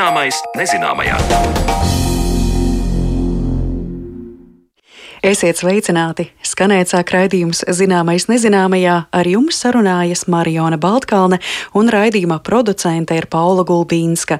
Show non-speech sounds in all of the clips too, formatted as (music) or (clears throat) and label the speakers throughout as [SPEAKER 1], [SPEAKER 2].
[SPEAKER 1] Zināmais nezināmajā.
[SPEAKER 2] Esiet sveicināti! Skanēt sāk raidījums Zināmais nezināmajā, ar jums sarunājas Mariona Baltkalne un raidījuma producente ir Paula Gulbīnska.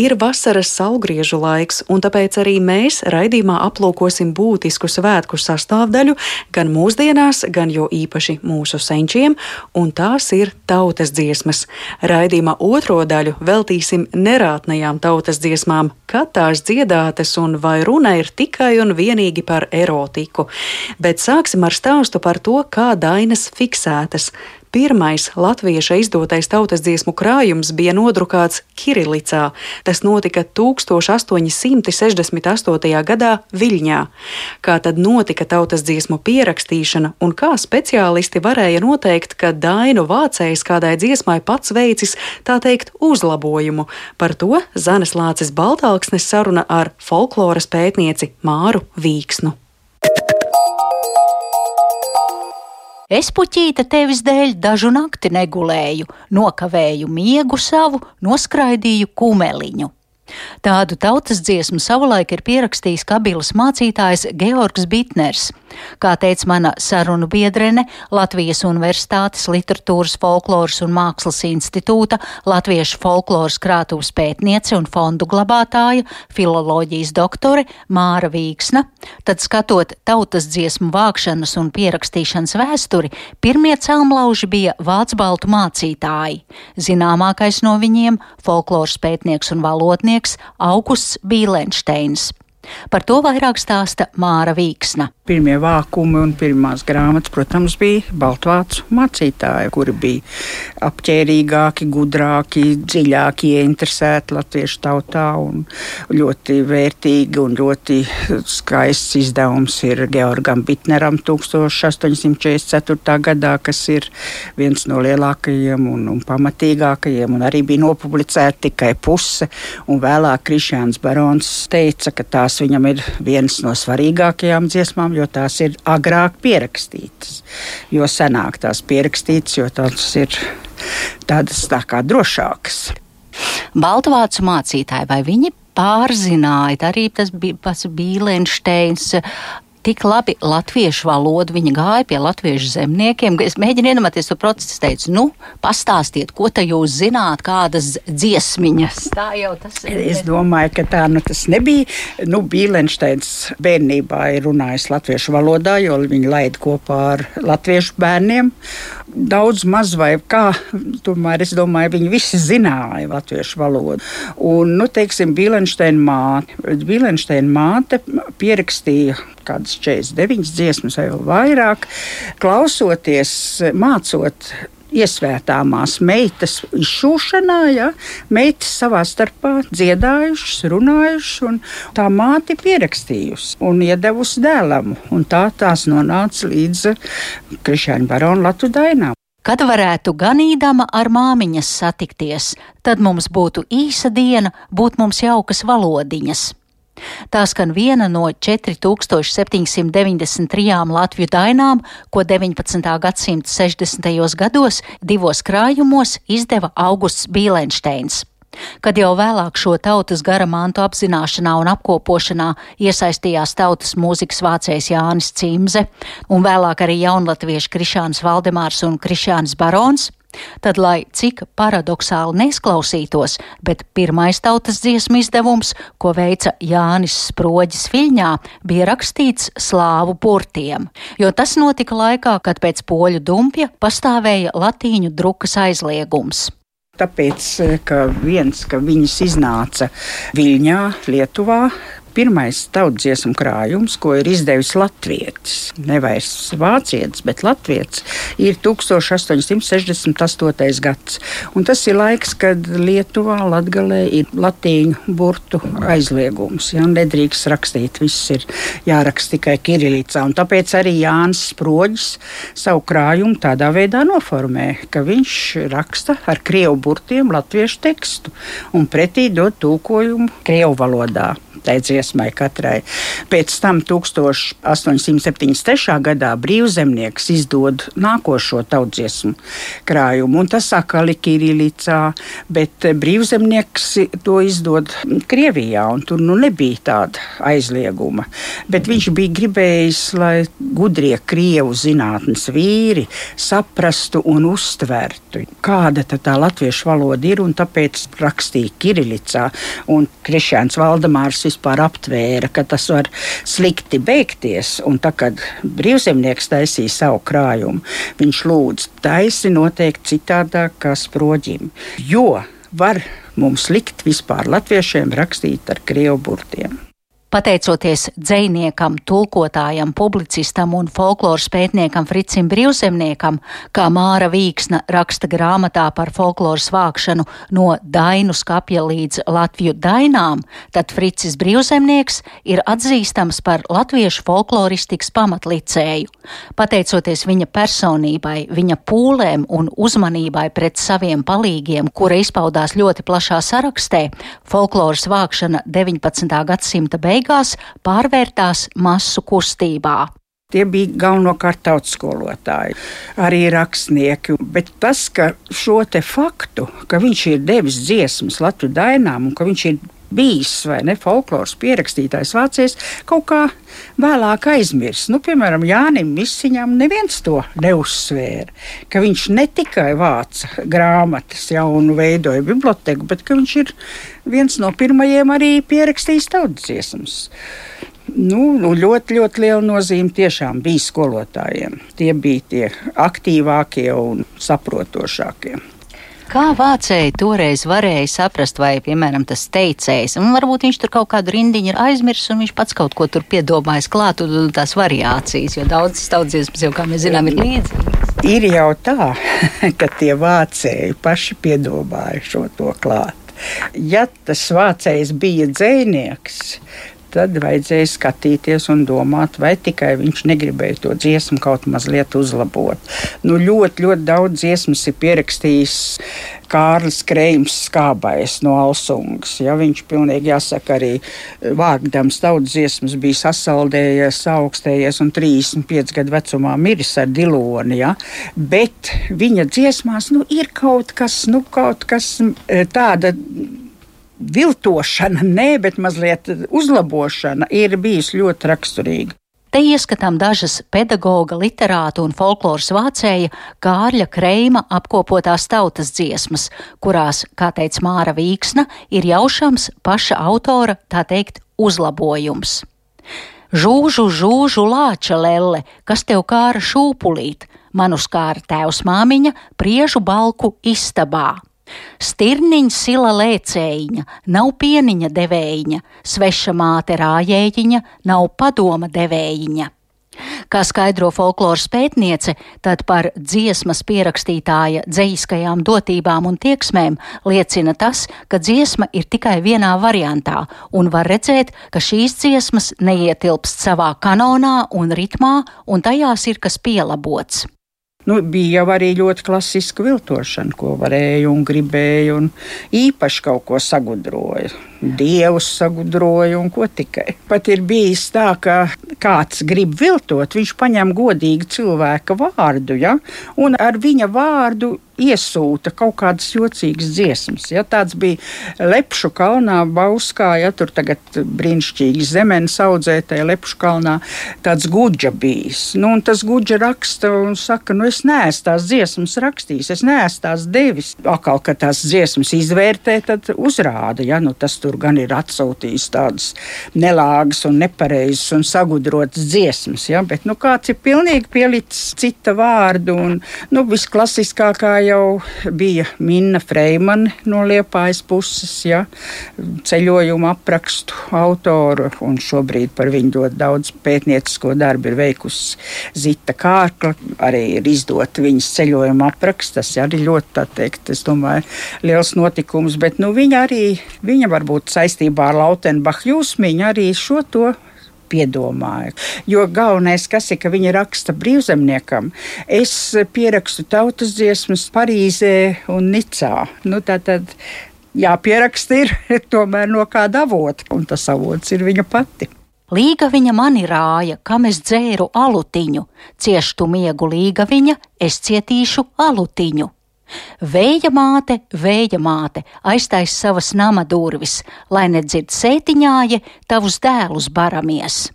[SPEAKER 2] Ir vasaras saulgriežu laiks, un tāpēc arī mēs raidījumā aplūkosim būtisku svētku sastāvdaļu gan mūsdienās, gan jo īpaši mūsu senčiem, un tās ir tautas dziesmas. Raidījuma otro daļu veltīsim nerātnējām tautas dziesmām, kad tās dziedātas un vai runa ir tikai un vienīgi par erotiku, bet sāksim ar stāstu par to, kā dainas fiksētas. Pirmais latvieša izdotais tautas dziesmu krājums bija nodrukāts Kirilicā. Tas notika 1868. gadā Viļņā. Kā tad notika tautas dziesmu pierakstīšana un kā speciālisti varēja noteikt, ka dainu vācējs kādai dziesmai pats veicis, tā teikt, uzlabojumu? Par to Zanes Lācis Baltāksnes saruna ar folkloras pētnieci Māru Vīksnu.
[SPEAKER 3] Es puķīte tevis dēļ dažu nakti negulēju, nokavēju miegu savu, noskraidīju kumeliņu. Tādu tautas dziesmu savulaik ir pierakstījis Kabilas mācītājs Georgs Bitners. Kā teica mana sarunu biedrene, Latvijas Universitātes Literatūras, Folkloras un Mākslas institūta Latviešu folkloras krātuves pētniece un fondu glabātāja, filoloģijas doktore Māra Vīksna, tad skatot tautas dziesmu vākšanas un pierakstīšanas vēsturi, pirmie celmlauži bija vācu baltu mācītāji. Zināmākais no viņiem - folkloras pētnieks un valodnieks pētnieks Augusts Bīlensteins. Par to vairāk stāsta Māra Vīksna.
[SPEAKER 4] Pirmie vākumi un pirmās grāmatas, protams, bija baltvācu mācītāji, kuri bija apģērbīgāki, gudrāki, dziļāki ieinteresēti latviešu tautā. Ļoti vērtīgi un ļoti skaists izdevums ir Georgam Bitneram 1844. gadā, kas ir viens no lielākajiem un, un pamatīgākajiem, un arī bija nopublicēta tikai puse. Vēlāk Krišjāns Barons teica, ka tās viņam ir viens no svarīgākajām dziesmām jo tās ir agrāk pierakstītas. Jo senāk tās pierakstītas, jo tās ir tādas tā kā drošākas.
[SPEAKER 3] Baltvācu mācītāji, vai viņi pārzināja, arī tas bija pats Bīlensteins, tik labi latviešu valodu, viņa gāja pie latviešu zemniekiem. Es mēģinu iedomāties to procesu, es teicu, nu, pastāstiet, ko te jūs zināt, kādas dziesmiņas. Tā jau tas
[SPEAKER 4] ir. Es domāju, ka tā nu tas nebija. Nu, Bīlensteins bērnībā ir runājis latviešu valodā, jo viņi laid kopā ar latviešu bērniem. Daudz maz vai kā, tomēr es domāju, viņi visi zināja latviešu valodu. Un, nu, teiksim, Bīlensteina māte, Bīlensteina māte pierakstīja kādas 49 dziesmas vai vēl vairāk, klausoties, mācot iesvētāmās meitas izšūšanā, ja, meitas savā starpā dziedājušas, runājušas, un tā māte pierakstījusi un iedevusi dēlam, un tā tās nonāca līdz Krišāņa barona Latu dainām.
[SPEAKER 3] Kad varētu ganīdama ar māmiņas satikties, tad mums būtu īsa diena, būt mums jaukas valodiņas. Tā skan viena no 4793 latviešu dainām, ko 19. gadsimta 60. gados divos krājumos izdeva Augusts Bīlensteins. Kad jau vēlāk šo tautas gara mantu apzināšanā un apkopošanā iesaistījās tautas mūzikas vācējs Jānis Cimze un vēlāk arī jaunatvieši Krišāns Valdemārs un Krišāns Barons, Tad, lai cik paradoxāli neizklausītos, bet pirmais tautas dziesmu izdevums, ko veica Jānis Sproģis Viļņā, bija rakstīts slāvu burtiem, jo tas notika laikā, kad pēc poļu dumpja pastāvēja latīņu drukas aizliegums.
[SPEAKER 4] Tāpēc, ka viens, ka viņas iznāca Viļņā, Lietuvā, pirmais tautsdziesmu krājums, ko ir izdevis Latvijas. Nevis vācietis, bet Latvijas ir 1868. gads. Un tas ir laiks, kad Lietuvā, Latgalē ir latīņu burtu aizliegums. Ja, nedrīkst rakstīt, viss ir jāraksta tikai Kirilicā. Un tāpēc arī Jānis Sproģis savu krājumu tādā veidā noformē, ka viņš raksta ar krievu burtiem latviešu tekstu un pretī dod tūkojumu krievu valodā. Tai dziesmai katrai. Pēc tam 1873. gadā brīvzemnieks izdod nākošo tautsdziesmu krājumu, un tas sakali Kirilicā, bet brīvzemnieks to izdod Krievijā, un tur nu nebija tāda aizlieguma. Bet viņš bija gribējis, lai gudrie krievu zinātnes vīri saprastu un uztvertu, kāda tā latviešu valoda ir, un tāpēc rakstīja Kirilicā, un Krišjāns Valdemārs vispār aptvēra, ka tas var slikti beigties, un tā, kad brīvzemnieks taisīja savu krājumu, viņš lūdz taisi noteikti citādāk kā sproģim, jo var mums likt vispār latviešiem rakstīt ar krievu burtiem.
[SPEAKER 3] Pateicoties dziniekam, tulkotājam, publicistam un folkloras pētniekam Fricim Brīvzemniekam, kā Māra Vīksna raksta grāmatā par folkloras vākšanu no Dainu skapja līdz Latviju dainām, tad Fricis Brīvzemnieks ir atzīstams par latviešu folkloristikas pamatlicēju. Pateicoties viņa personībai, viņa pūlēm un uzmanībai pret saviem palīgiem, kura izpaudās ļoti plašā sarakstē, folkloras vākšana 19. gadsimta beigās beigās pārvērtās masu kustībā.
[SPEAKER 4] Tie bija galvenokārt tautskolotāji, arī rakstnieki. Bet tas, ka šo faktu, ka viņš ir devis dziesmas Latvijas dainām un ka viņš ir bijis vai ne folkloras pierakstītājs vācies, kaut kā vēlāk aizmirst. Nu, piemēram, Jānis Misiņam neviens to neuzsvēra, ka viņš ne tikai vāca grāmatas, jaunu veidoja biblioteku, bet ka viņš ir viens no pirmajiem arī pierakstījis tautsdziesmas. Nu, nu, ļoti, ļoti liela nozīme tiešām bija skolotājiem. Tie bija tie aktīvākie un saprotošākie.
[SPEAKER 3] Kā vācēji toreiz varēja saprast, vai, piemēram, tas teicējs, un varbūt viņš tur kaut kādu rindiņu ir aizmirsis, un viņš pats kaut ko tur piedomājis klāt, un tās variācijas, jo daudzas tautsdziesmas jau, kā mēs zinām, ir līdzi.
[SPEAKER 4] Ir jau tā, (laughs) ka tie vācēji paši piedomāja šo to klāt. Ja tas vācējs bija dzēnieks, tad vajadzēja skatīties un domāt, vai tikai viņš negribēja to dziesmu kaut mazliet uzlabot. Nu, ļoti, ļoti daudz dziesmas ir pierakstījis Kārlis Kreims skābais no Alsungas. Ja, viņš pilnīgi jāsaka arī vārdams tautas dziesmas bija sasaldējies, augstējies un 35 gadu vecumā miris ar diloni. Ja, bet viņa dziesmās nu, ir kaut kas, nu, kaut kas e, tāda viltošana, nē, bet mazliet uzlabošana ir bijusi ļoti raksturīga.
[SPEAKER 3] Te ieskatām dažas pedagoga, literāta un folkloras vācēja Kārļa Kreima apkopotās tautas dziesmas, kurās, kā teica Māra Vīksna, ir jaušams paša autora, tā teikt, uzlabojums. Žūžu, žūžu, lāča lelle, kas tev kāra šūpulīt, manu skāra tēvs māmiņa priežu balku istabā. Stirniņa sila lēcējiņa, nav pieniņa devējiņa, sveša māte rājējiņa, nav padoma devējiņa. Kā skaidro folkloras pētniece, tad par dziesmas pierakstītāja dzīskajām dotībām un tieksmēm liecina tas, ka dziesma ir tikai vienā variantā, un var redzēt, ka šīs dziesmas neietilpst savā kanonā un ritmā, un tajās ir kas pielabots.
[SPEAKER 4] Nu, bija jau arī ļoti klasiska viltošana, ko varēja un gribēja, un īpaši kaut ko sagudroja. Dievs sagudroja un ko tikai. Pat ir bijis tā, ka kāds grib viltot, viņš paņem godīgi cilvēka vārdu, ja, un ar viņa vārdu iesūta kaut kādas jocīgas dziesmas. Ja, tāds bija Lepšu kalnā, Bauskā, ja tur tagad brīnišķīgi zemenes audzētāji Lepšu kalnā, tāds gudža bijis. Nu, tas gudža raksta un saka, nu es neesmu tās dziesmas rakstījis, es neesmu tās devis. Akal, kad tās dziesmas izvērtē, tad uzrāda, ja nu tas tur gan ir atsūtījis tādas nelāgas un nepareizas un sagudrotas dziesmas, ja, bet nu kāds ir pilnīgi pielicis cita vārdu un nu, visklasiskākā jau bija Minna Freimane no Liepājas puses, ja, ceļojuma aprakstu autoru, un šobrīd par viņu ļoti daudz pētniecisko darbu ir veikusi Zita Kārkla, arī ir izdota viņas ceļojuma apraksts, tas arī ļoti, tā teikt, es domāju, liels notikums, bet nu viņa arī, viņa varbūt saistībā ar Lautenbachu jūsmiņu arī šo to piedomāju. Jo galvenais, kas ir, ka viņa raksta brīvzemniekam, es pierakstu tautas dziesmas Parīzē un Nicā. Nu, tā tad jāpieraksta ir (laughs) tomēr no kāda avota, un tas avots ir viņa pati.
[SPEAKER 3] Līga viņa mani rāja, kam es dzēru alutiņu, cieštu miegu līga viņa, es cietīšu alutiņu. Vēja māte, vēja māte, aiztais savas nama durvis, lai nedzird sētiņāja, tavus dēlus baramies.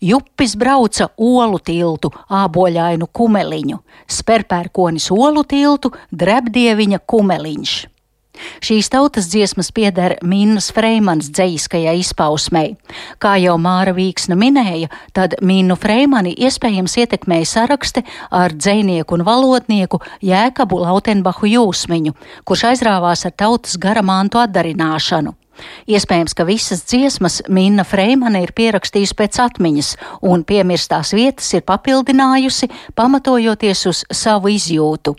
[SPEAKER 3] Jupis brauca olu tiltu, āboļainu kumeliņu, sperpērkonis olu tiltu, drebdieviņa kumeliņš. Šīs tautas dziesmas pieder Minnas Freimans dzejiskajai izpausmei. Kā jau Māra Vīksna minēja, tad Minnu Freimani iespējams ietekmēja sarakste ar dzējnieku un valodnieku Jēkabu Lautenbahu Jūsmiņu, kurš aizrāvās ar tautas garamantu atdarināšanu. Iespējams, ka visas dziesmas Minna Freimane ir pierakstījusi pēc atmiņas, un piemirstās vietas ir papildinājusi, pamatojoties uz savu izjūtu,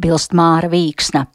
[SPEAKER 3] bilst Māra Vīksna.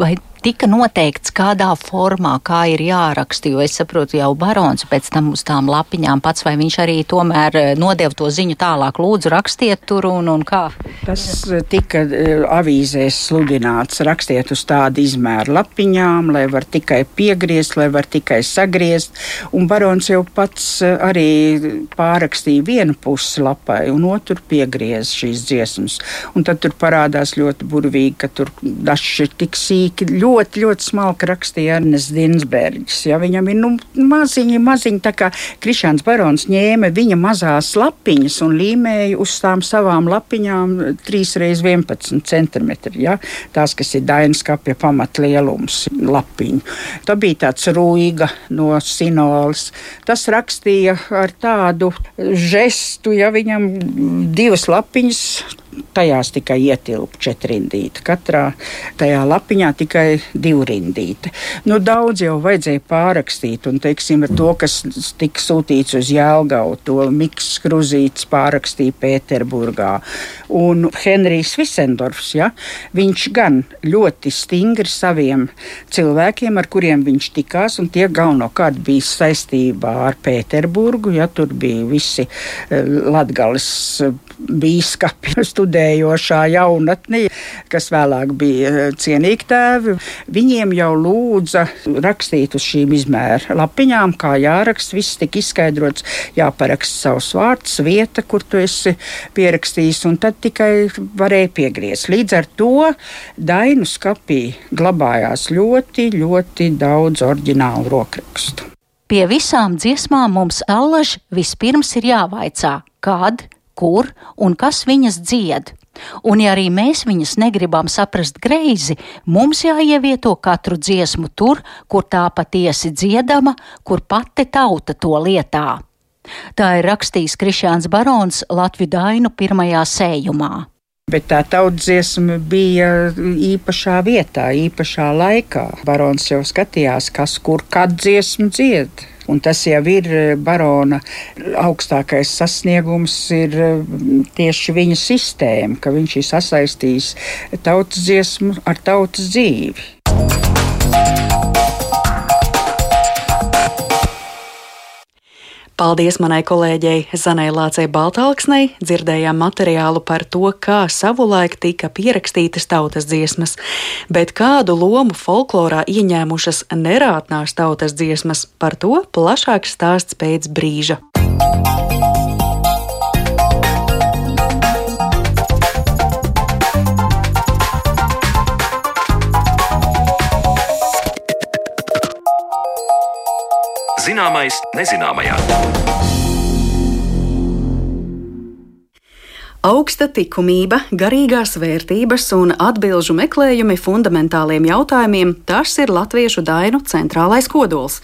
[SPEAKER 3] Vai tika noteikts, kādā formā, kā ir jāraksta, jo es saprotu, jau barons pēc tam uz tām lapiņām pats, vai viņš arī tomēr eh, nodeva to ziņu tālāk, lūdzu, rakstiet tur un, un kā?
[SPEAKER 4] Tas eh, tika eh, avīzēs sludināts, rakstiet uz tādu izmēru lapiņām, lai var tikai piegriezt, lai var tikai sagriezt, un barons jau pats arī pārakstīja vienu pusi lapai, un otru piegriez šīs dziesmas, un tad tur parādās ļoti burvīgi, ka tur daži ir tik sīki, ļoti ļoti, ļoti smalki rakstīja Ernsts Dinsbergs. Ja, viņam ir nu, maziņi, maziņi, tā kā Krišāns Barons ņēma viņa mazās lapiņas un līmēja uz tām savām lapiņām 3x11 cm. Ja, tās, kas ir Dainas kapja pamatlielums lapiņu. Tā bija tāds rūīga no sinolas. Tas rakstīja ar tādu žestu, ja viņam divas lapiņas tajās tikai ietilpa četrindīte. Katrā tajā lapiņā tikai divrindīte. Nu, daudz jau vajadzēja pārrakstīt, un teiksim, to, kas tika sūtīts uz Jēlgavu, to Miks Kruzīts pārrakstīja Pēterburgā. Un Henrijs Visendorfs, ja, viņš gan ļoti stingri saviem cilvēkiem, ar kuriem viņš tikās, un tie galvenokārt bija saistībā ar Pēterburgu, ja tur bija visi eh, Latgales bīskapi studējošā jaunatnē, kas vēlāk bija eh, cienīgi tēvi. Viņiem jau lūdza rakstīt uz šīm izmēra lapiņām, kā jāraksta. Viss tika izskaidrots, jāparaksta savs vārds, vieta, kur tu esi pierakstījis, un tad tikai varēja piegriezt. Līdz ar to Dainu skapī glabājās ļoti, ļoti daudz oriģinālu rokrakstu.
[SPEAKER 3] Pie visām dziesmām mums allaž vispirms ir jāvaicā, kad, kur un kas viņas dzied. Un, ja arī mēs viņas negribam saprast greizi, mums jāievieto katru dziesmu tur, kur tā patiesi dziedama, kur pati tauta to lietā. Tā ir rakstījis Krišāns Barons Latviju Dainu pirmajā sējumā.
[SPEAKER 4] Bet tā tautsdziesma bija īpašā vietā, īpašā laikā. Barons jau skatījās, kas kur kad dziesmu dzied. Un tas jau ir eh, barona augstākais sasniegums, ir eh, tieši viņa sistēma, ka viņš ir sasaistījis tautas dziesmu ar tautas dzīvi.
[SPEAKER 2] Paldies manai kolēģei Zanai Lācei Baltāksnei, dzirdējām materiālu par to, kā savulaik tika pierakstītas tautas dziesmas, bet kādu lomu folklorā ieņēmušas nerātnās tautas dziesmas, par to plašāks stāsts pēc brīža. Zināmais nezināmajā. Augsta likumība, garīgās vērtības un atbilžu meklējumi fundamentāliem jautājumiem - tas ir latviešu dainu centrālais kodols.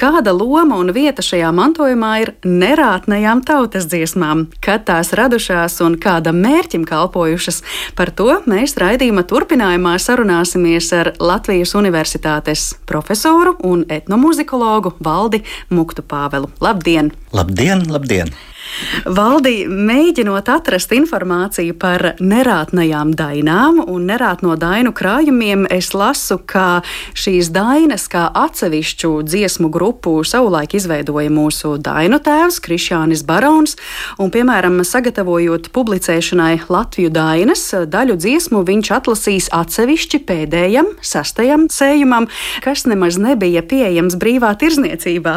[SPEAKER 2] Kāda loma un vieta šajā mantojumā ir nerātnējām tautas dziesmām, kad tās radušās un kādam mērķim kalpojušas? Par to mēs raidījuma turpinājumā sarunāsimies ar Latvijas Universitātes profesoru un etnomuzikologu Valdi Muktu Pāvelu. Labdien!
[SPEAKER 1] Labdien! labdien.
[SPEAKER 2] Valdi, mēģinot atrast informāciju par nerātnajām dainām un nerātno dainu krājumiem, es lasu, ka šīs dainas kā atsevišķu dziesmu grupu grupu savulaik izveidoja mūsu dainu tēvs Krišjānis Barons, un, piemēram, sagatavojot publicēšanai Latviju dainas, daļu dziesmu viņš atlasīs atsevišķi pēdējam, sastajam sējumam, kas nemaz nebija pieejams brīvā tirzniecībā,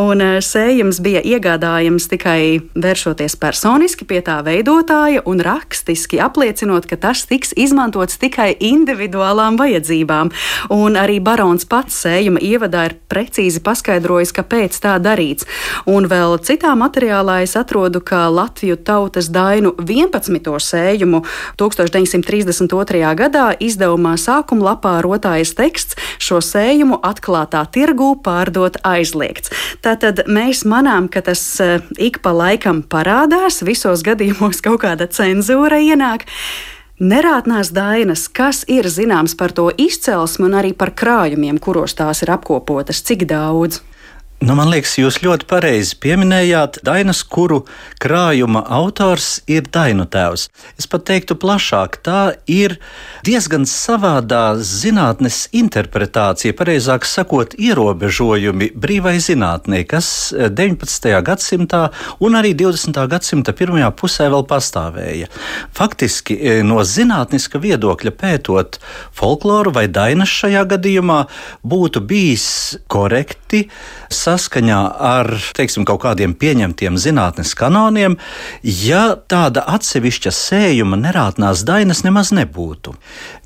[SPEAKER 2] un eh, sējums bija iegādājams tikai vēršoties personiski pie tā veidotāja un rakstiski apliecinot, ka tas tiks izmantots tikai individuālām vajadzībām. Un arī barons pats sējuma ievadā ir precīzi paskaidrojis, kāpēc tā darīts. Un vēl citā materiālā es atrodu, ka Latviju tautas dainu 11. sējumu 1932. gadā izdevumā sākuma lapā rotājas teksts šo sējumu atklātā tirgū pārdot aizliegts. Tātad mēs manām, ka tas eh, ik pa laikam parādās, visos gadījumos kaut kāda cenzūra ienāk. Nerātnās dainas, kas ir zināms par to izcelsmi un arī par krājumiem, kuros tās ir apkopotas, cik daudz?
[SPEAKER 1] Nu, man liekas, jūs ļoti pareizi pieminējāt Dainas, kuru krājuma autors ir Dainu tēvs. Es pat teiktu plašāk, tā ir diezgan savādā zinātnes interpretācija, pareizāk sakot, ierobežojumi brīvai zinātnē, kas 19. gadsimtā un arī 20. gadsimta pirmajā pusē vēl pastāvēja. Faktiski eh, no zinātniska viedokļa pētot folkloru vai Dainas šajā gadījumā būtu bijis korekti saskaņā ar teiksim, kaut kādiem pieņemtiem zinātnes kanoniem, ja tāda atsevišķa sējuma nerātnās dainas nemaz nebūtu.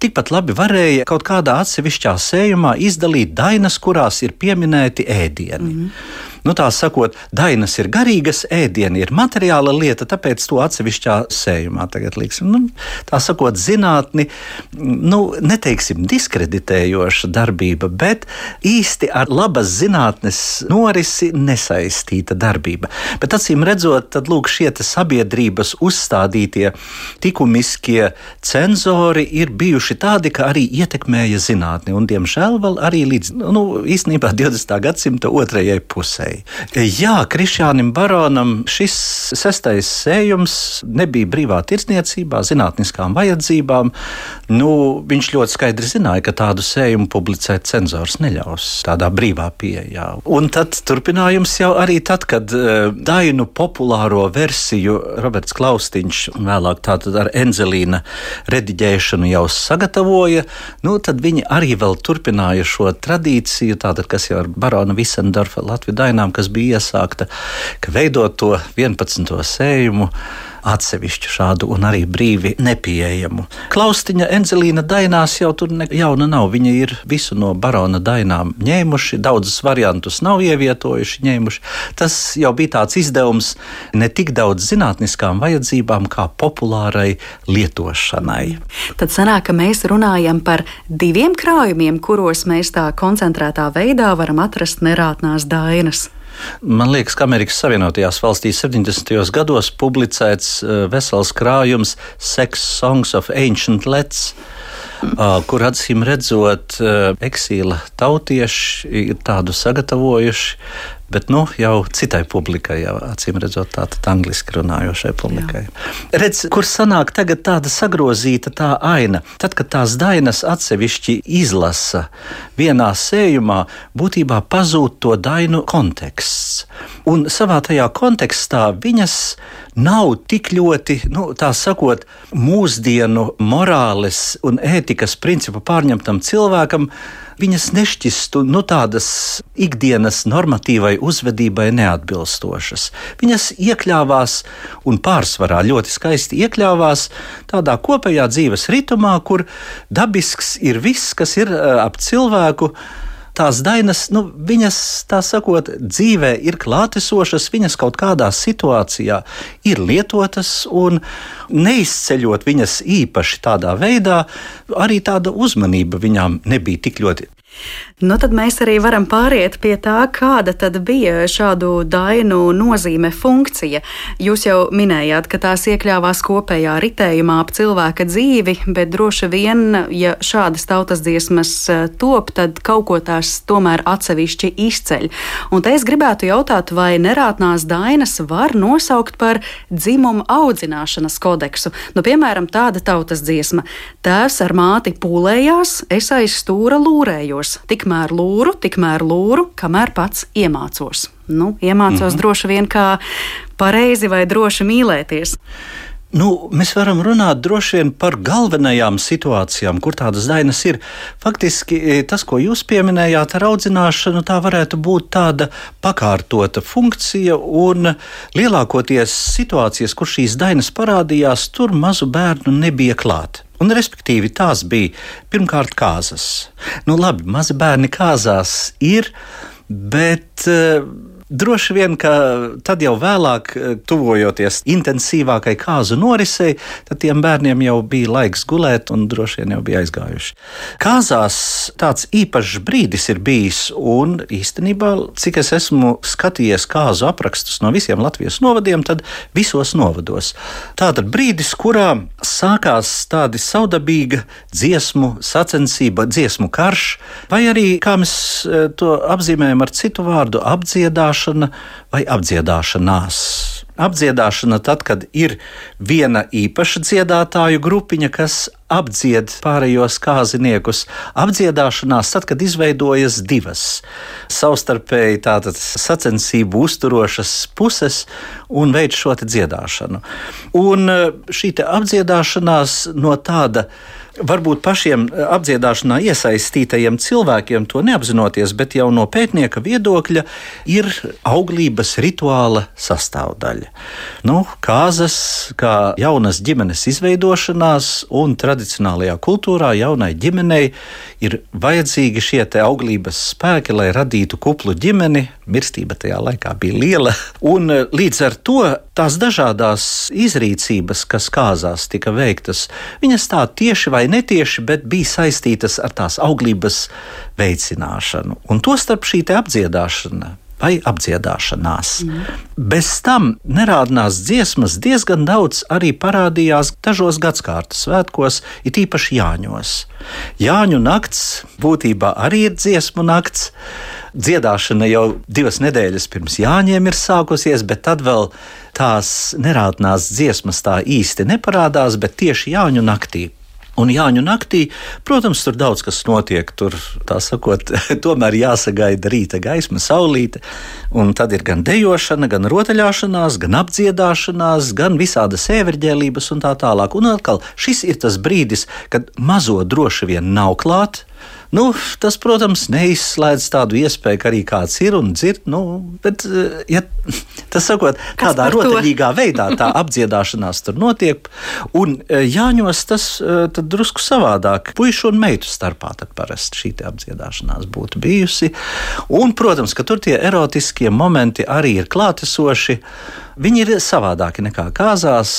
[SPEAKER 1] Tikpat labi varēja kaut kādā atsevišķā sējumā izdalīt dainas, kurās ir pieminēti ēdieni. Mm -hmm nu, tā sakot, dainas ir garīgas, ēdieni ir materiāla lieta, tāpēc to atsevišķā sējumā tagad liksim. Nu, tā sakot, zinātni, nu, neteiksim diskreditējoša darbība, bet īsti ar labas zinātnes norisi nesaistīta darbība. Bet acīm redzot, tad lūk, šie sabiedrības uzstādītie likumiskie cenzori ir bijuši tādi, ka arī ietekmēja zinātni, un diemžēl vēl arī līdz nu, īstenībā 20. gadsimta otrajai pusē sēja. Jā, Krišjānam Baronam šis sestais sējums nebija brīvā tirdzniecībā, zinātniskām vajadzībām. Nu, viņš ļoti skaidri zināja, ka tādu sējumu publicēt cenzors neļaus tādā brīvā pieejā. Un tad turpinājums jau arī tad, kad uh, Dainu populāro versiju Roberts Klaustiņš vēlāk tātad ar Enzelīna rediģēšanu jau sagatavoja, nu, tad viņi arī vēl turpināja šo tradīciju, tātad, kas jau ar Barona Visendorfa Latviju Dainām dienām, kas bija iesākta, ka veidot to 11. sējumu atsevišķu šādu un arī brīvi nepieejamu. Klaustiņa Enzelīna dainās jau tur ne jauna nav. Viņa ir visu no barona dainām ņēmuši, daudzus variantus nav ievietojuši, ņēmuši. Tas jau bija tāds izdevums ne tik daudz zinātniskām vajadzībām, kā populārai lietošanai.
[SPEAKER 2] Tad sanāk, ka mēs runājam par diviem krājumiem, kuros mēs tā koncentrētā veidā varam atrast nerātnās dainas.
[SPEAKER 1] Man liekas, ka Amerikas Savienotajās valstīs 70. gados publicēts eh, vesels krājums Sex Songs of Ancient Let's. Uh, kur acīm redzot, uh, eksīla tautieši ir tādu sagatavojuši, Bet nu, jau citai publikai, jau acīm redzot, tāda angliski runājošai publikai. Jā. Redz, kur sanāk tagad tāda sagrozīta tā aina. Tad, kad tās dainas atsevišķi izlasa vienā sējumā, būtībā pazūd to dainu konteksts. Un savā tajā kontekstā viņas nav tik ļoti, nu, tā sakot, mūsdienu morāles un ētikas principu pārņemtam cilvēkam viņas nešķistu nu, tādas ikdienas normatīvai uzvedībai neatbilstošas. Viņas iekļāvās un pārsvarā ļoti skaisti iekļāvās tādā kopējā dzīves ritmā, kur dabisks ir viss, kas ir eh, ap cilvēku tās dainas, nu, viņas, tā sakot, dzīvē ir klātesošas, viņas kaut kādā situācijā ir lietotas, un neizceļot viņas īpaši tādā veidā, arī tāda uzmanība viņām nebija tik ļoti
[SPEAKER 2] Nu, tad mēs arī varam pāriet pie tā, kāda tad bija šādu dainu nozīme, funkcija. Jūs jau minējāt, ka tās iekļāvās kopējā ritējumā ap cilvēka dzīvi, bet droši vien, ja šādas tautas dziesmas eh, top, tad kaut ko tās tomēr atsevišķi izceļ. Un te es gribētu jautāt, vai nerātnās dainas var nosaukt par dzimumu audzināšanas kodeksu. Nu, piemēram, tāda tautas dziesma - Tēvs ar māti pūlējās, es aiz stūra lūrējos mācos, tikmēr lūru, tikmēr lūru, kamēr pats iemācos. Nu, iemācos mm -hmm. droši vien kā pareizi vai droši mīlēties.
[SPEAKER 1] Nu, mēs varam runāt droši vien par galvenajām situācijām, kur tādas dainas ir. Faktiski e, tas, ko jūs pieminējāt ar audzināšanu, tā varētu būt tāda pakārtota funkcija, un lielākoties situācijas, kur šīs dainas parādījās, tur mazu bērnu nebija klāt. Un, respektīvi, tās bija pirmkārt kāzas. Nu, labi, mazi bērni kāzās ir, bet. Uh, Droši vien, ka tad jau vēlāk, eh, tuvojoties intensīvākai kāzu norisei, tad tiem bērniem jau bija laiks gulēt un droši vien jau bija aizgājuši. Kāzās tāds īpašs brīdis ir bijis, un īstenībā, cik es esmu skatījies kāzu aprakstus no visiem Latvijas novadiem, tad visos novados. Tātad brīdis, kurā sākās tādi saudabīga dziesmu sacensība, dziesmu karš, vai arī, kā mēs eh, to apzīmējam ar citu vārdu, apdziedāšana vai apdziedāšanās. Apdziedāšana tad, kad ir viena īpaša dziedātāju grupiņa, kas apdzied pārējos kāziniekus. Apdziedāšanās tad, kad izveidojas divas savstarpēji tātad sacensību uzturošas puses un veids šo dziedāšanu. Un eh, šī apdziedāšanās no tāda varbūt pašiem eh, apdziedāšanā iesaistītajiem cilvēkiem to neapzinoties, bet jau no pētnieka viedokļa ir auglības rituāla sastāvdaļa. Nu, kāzas, kā jaunas ģimenes izveidošanās un tradicionālajā kultūrā jaunai ģimenei ir vajadzīgi šie auglības spēki, lai radītu kuplu ģimeni. Mirstība tajā laikā bija liela, un eh, līdz ar to tās dažādās izrīcības, kas kāzās tika veiktas, viņas tā tieši vai netieši, bet bija saistītas ar tās auglības veicināšanu. Un tostarp šī apdziedāšana vai apdziedāšanās. Mm. Bez tam nerādnās dziesmas diezgan daudz arī parādījās dažos gadsimta svētkos, it īpaši Jāņos. Jāņu nakts būtībā arī ir dziesmu nakts. Dziedāšana jau divas nedēļas pirms Jāņiem ir sākusies, bet tad vēl tās nerādnās dziesmas tā īsti neparādās, bet tieši Jāņu naktī Un Jāņu naktī, protams, tur daudz kas notiek. Tur, tā sakot, (laughs) tomēr jāsagaida rīta gaisma, saulīte. Un tad ir gan dejošana, gan rotaļāšanās, gan apdziedāšanās, gan visādas ēverģēlības un tā tālāk. Un atkal šis ir tas brīdis, kad mazo droši vien nav klāt. Nu, tas, protams, neizslēdz tādu iespēju, ka arī kāds ir un dzird. Nu, bet, eh, ja, (laughs) tas sakot, kādā rotaļīgā veidā tā (laughs) apdziedāšanās tur notiek. Un eh, Jāņos tas eh, drusku savādāk. Puišu un meitu starpā parasti šī apdziedāšanās būtu bijusi. Un, protams, ka tur tie erotiskie momenti arī ir klātesoši. Viņi ir savādāki nekā kāzās.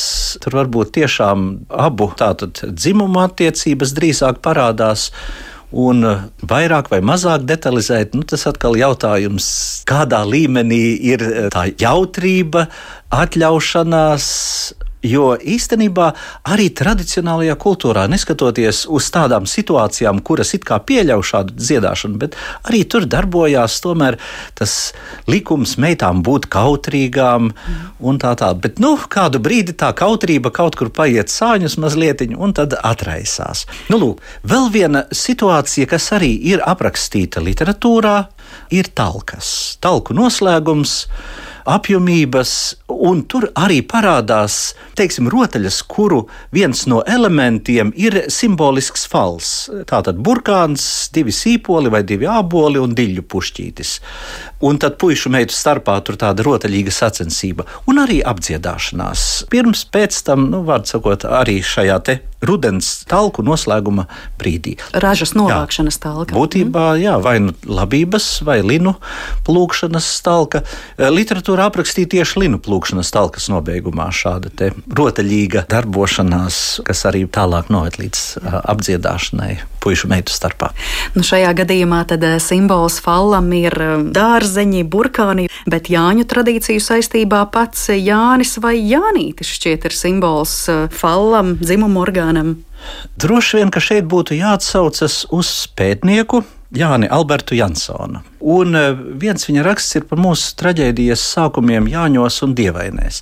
[SPEAKER 1] Tur varbūt tiešām abu tātad dzimumu attiecības drīzāk parādās. Un eh, vairāk vai mazāk detalizēt, nu, tas atkal ir jautājums, kādā līmenī ir eh, tā jautrība, atļaušanās, Jo īstenībā arī tradicionālajā kultūrā, neskatoties uz tādām situācijām, kuras it kā pieļauj šādu dziedāšanu, bet arī tur darbojās tomēr tas likums meitām būt kautrīgām un tā tālāk. Bet nu, kādu brīdi tā kautrība kaut kur paiet sāņus mazliet un tad atraisās. Nu, lūk, vēl viena situācija, kas arī ir aprakstīta literatūrā, ir talkas. Talku noslēgums apjomības, un tur arī parādās, teiksim, rotaļas, kuru viens no elementiem ir simbolisks fals. Tātad burkāns, divi sīpoli vai divi āboli un diļu pušķītis. Un tad puišu meitu starpā tur tāda rotaļīga sacensība un arī apdziedāšanās. Pirms, pēc tam, nu, vārds sakot, arī šajā te rudens talku noslēguma brīdī.
[SPEAKER 2] Ražas novākšanas talka.
[SPEAKER 1] Būtībā, jā, vai nu labības, vai linu plūkšanas talka. Eh, literatūra aprakstīja tieši linu plūkšanas talkas nobeigumā šāda rotaļīga darbošanās, kas arī tālāk noved līdz apdziedāšanai puišu meitu starpā.
[SPEAKER 2] Nu, šajā gadījumā tad simbols fallam ir dārzeņi, burkāni, bet Jāņu tradīciju saistībā pats Jānis vai Jānītis šķiet ir simbols fallam, dzimumu orgānam.
[SPEAKER 1] Droši vien, ka šeit būtu jāatsaucas uz pētnieku Jāni Albertu Jansonu. Un eh, viens viņa raksts ir par mūsu traģēdijas sākumiem Jāņos un Dievainēs.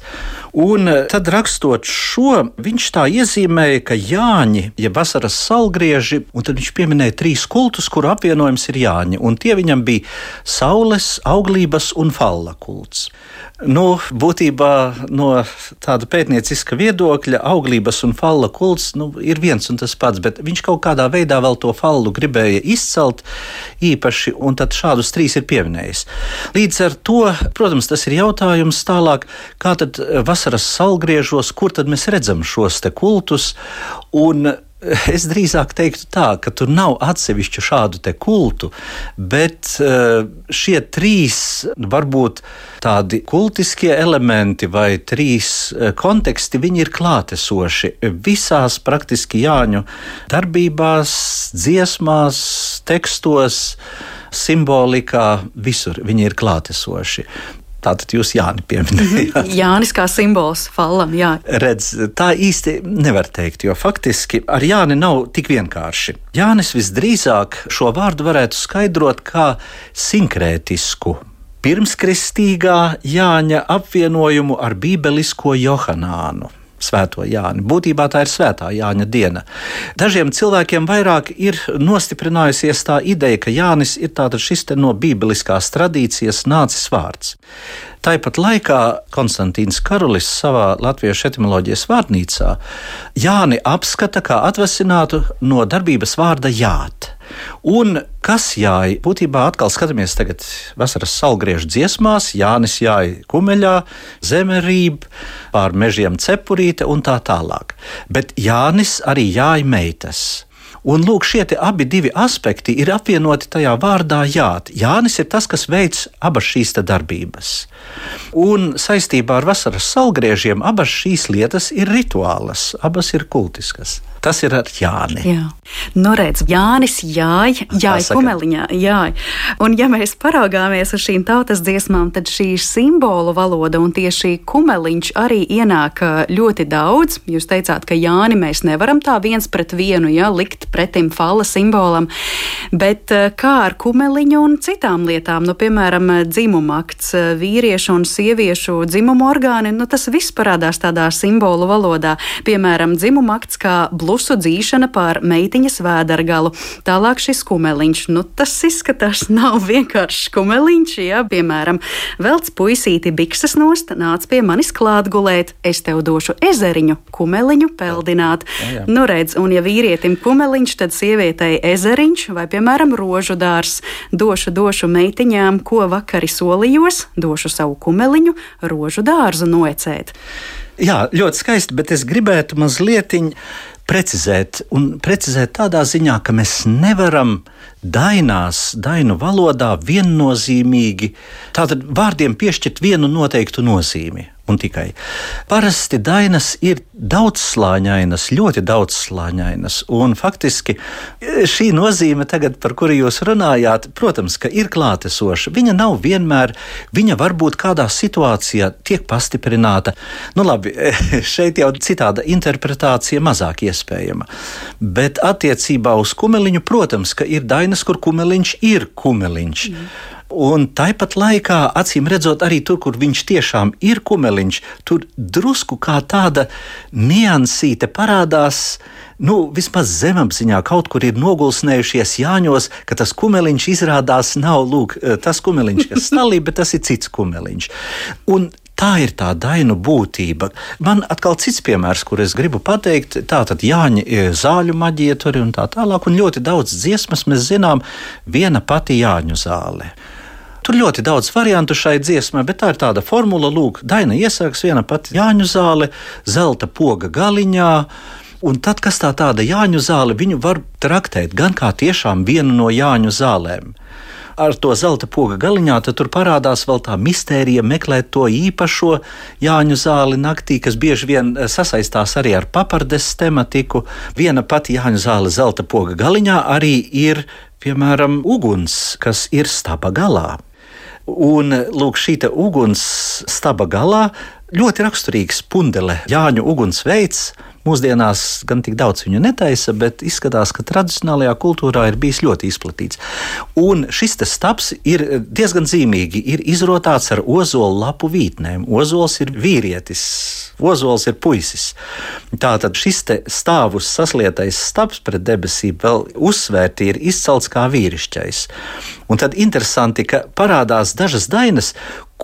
[SPEAKER 1] Un eh, tad rakstot šo, viņš tā iezīmēja, ka Jāņi, ja vasaras salgrieži, un tad viņš pieminēja trīs kultus, kuru apvienojums ir Jāņi, un tie viņam bija saules, auglības un falla kults. Nu, būtībā no tāda pētnieciska viedokļa auglības un falla kults nu, ir viens un tas pats, bet viņš kaut kādā veidā vēl to fallu gribēja izcelt īpaši, un tad šādus trīs ir pieminējis. Līdz ar to, protams, tas ir jautājums tālāk, kā tad vasaras salgriežos, kur tad mēs redzam šos te kultus, un Es drīzāk teiktu tā, ka tur nav atsevišķu šādu kultu, bet eh, šie trīs varbūt tādi kultiskie elementi vai trīs eh, konteksti, viņi ir klātesoši visās praktiski Jāņu darbībās, dziesmās, tekstos simbolikā, visur viņi ir klātesoši. Tātad jūs Jāni pieminējāt.
[SPEAKER 2] Mhm. Jānis kā simbols fallam, jā.
[SPEAKER 1] Redz, tā īsti nevar teikt, jo faktiski ar Jāni nav tik vienkārši. Jānis visdrīzāk šo vārdu varētu skaidrot kā sinkrētisku. Pirmskristīgā Jāņa apvienojumu ar bībelisko Johānu. Svēto Jāni. Būtībā tā ir Svētā Jāņa diena. Dažiem cilvēkiem vairāk ir nostiprinājusies tā ideja, ka Jānis ir šis no bībeliskās tradīcijas nācis vārds. Tāpat laikā Konstantīns Karulis savā latviešu etimoloģijas vārnīcā Jāni apskata kā atvesinātu no darbības vārda jāt. Un kas jāja, būtībā atkal skatāmies tagad vasaras salgriežu dziesmās, Jānis jāja kumeļā, zemerība, pār mežiem cepurīte un tā tālāk. Bet Jānis arī jāja meitas. Un lūk, šie abi aspekti ir apvienoti tajā vārdā Jāt. Jānis ir tas, kas veic abas šīs darbības. Un saistībā ar vasaras salgriežiem abas šīs lietas ir rituālas, abas ir kultiskas. Tas ir ar Jāni.
[SPEAKER 2] Jā. Nu, redz, Jānis jāja, jāja kumeliņā, jāja. Un ja mēs paraugāmies uz šīm tautas dziesmām, tad šī simbolu valoda un tieši kumeliņš arī ienāk ļoti daudz. Jūs teicāt, ka Jāni mēs nevaram tā viens pret vienu, ja, likt pretim fala simbolam, bet kā ar kumeliņu un citām lietām, nu, piemēram, dzimumakts, vīriešu un sieviešu dzimumu orgāni, nu, tas viss parādās tādā simbolu valodā. Piemēram, dzimumakts kā blūzi plusu dzīšana pār meitiņas vēdergalu. Tālāk šis kumeliņš. Nu, tas izskatās (laughs) nav vienkārši kumeliņš, jā, piemēram, velc puisīti bikses nost, nāc pie manis klāt gulēt, es tev došu ezeriņu, kumeliņu peldināt. Jā, jā. Nu, redz, un ja vīrietim kumeliņš, tad sievietei ezeriņš vai, piemēram, rožu dārs. Došu, došu meitiņām, ko vakari solījos, došu savu kumeliņu, rožu dārzu noecēt.
[SPEAKER 1] Jā, ļoti skaisti, bet es gribētu mazliet precizēt, un precizēt tādā ziņā, ka mēs nevaram dainās, dainu valodā viennozīmīgi tātad vārdiem piešķirt vienu noteiktu nozīmi un tikai. Parasti dainas ir daudzslāņainas, ļoti daudzslāņainas, un faktiski šī nozīme, tagad, par kuru jūs runājāt, protams, ka ir klātesoša. Viņa nav vienmēr, viņa varbūt kādā situācijā tiek pastiprināta. Nu, labi, (laughs) šeit jau citāda interpretācija mazāk iespējama. Bet attiecībā uz kumeliņu, protams, ka ir dainas, kur kumeliņš ir kumeliņš. Mm. Un tāpat laikā, acīm redzot, arī tur, kur viņš tiešām ir kumeliņš, tur drusku kā tāda niansīte parādās. Nu, vismaz zemapziņā kaut kur ir nogulsnējušies Jāņos, ka tas kumeliņš izrādās nav lūk, tas kumeliņš, kas stāv, bet tas ir cits kumeliņš. Un Tā ir tā dainu būtība. Man atkal cits piemērs, kur es gribu pateikt, tā tad Jāņa e, zāļu maģija tur un tā tālāk, un ļoti daudz dziesmas mēs zinām viena pati Jāņu zāle. Tur ļoti daudz variantu šai dziesmai, bet tā ir tāda formula, lūk, Daina iesāks viena pati Jāņu zāle, zelta poga galiņā. Un tad, kas tā tāda Jāņu zāle, viņu var traktēt gan kā tiešām vienu no Jāņu zālēm ar to zelta poga galiņā, tur parādās vēl tā mistērija meklēt to īpašo Jāņu zāli naktī, kas bieži vien eh, sasaistās arī ar papardes tematiku. Viena pati Jāņu zāle zelta poga galiņā arī ir, piemēram, uguns, kas ir staba galā. Un lūk, šī uguns staba galā ļoti raksturīgs pundele, Jāņu ugunsveids. Mūsdienās gan tik daudz viņu netaisa, bet izskatās, ka tradicionālajā kultūrā ir bijis ļoti izplatīts. Un šis stāps ir diezgan zīmīgi. Ir izrotāts ar ozolu lapu vītnēm. Ozols ir vīrietis, ozols ir puisis. Tātad šis stāvus saslietais stāps pret debesīm vēl uzsvērti ir izcelts kā vīrišķais. Un tad interesanti, ka parādās dažas dainas,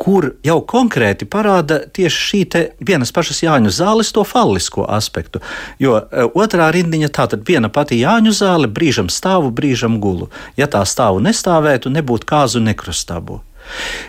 [SPEAKER 1] kur jau konkrēti parāda tieši šī vienas pašas Jāņu zāles to fallisko aspektu. Jo e, otrā rindiņa tā tad viena pati Jāņu zāle, brīžam stāvu, brīžam gulu. Ja tā stāvu nestāvētu, nebūtu kāzu nekrustabu.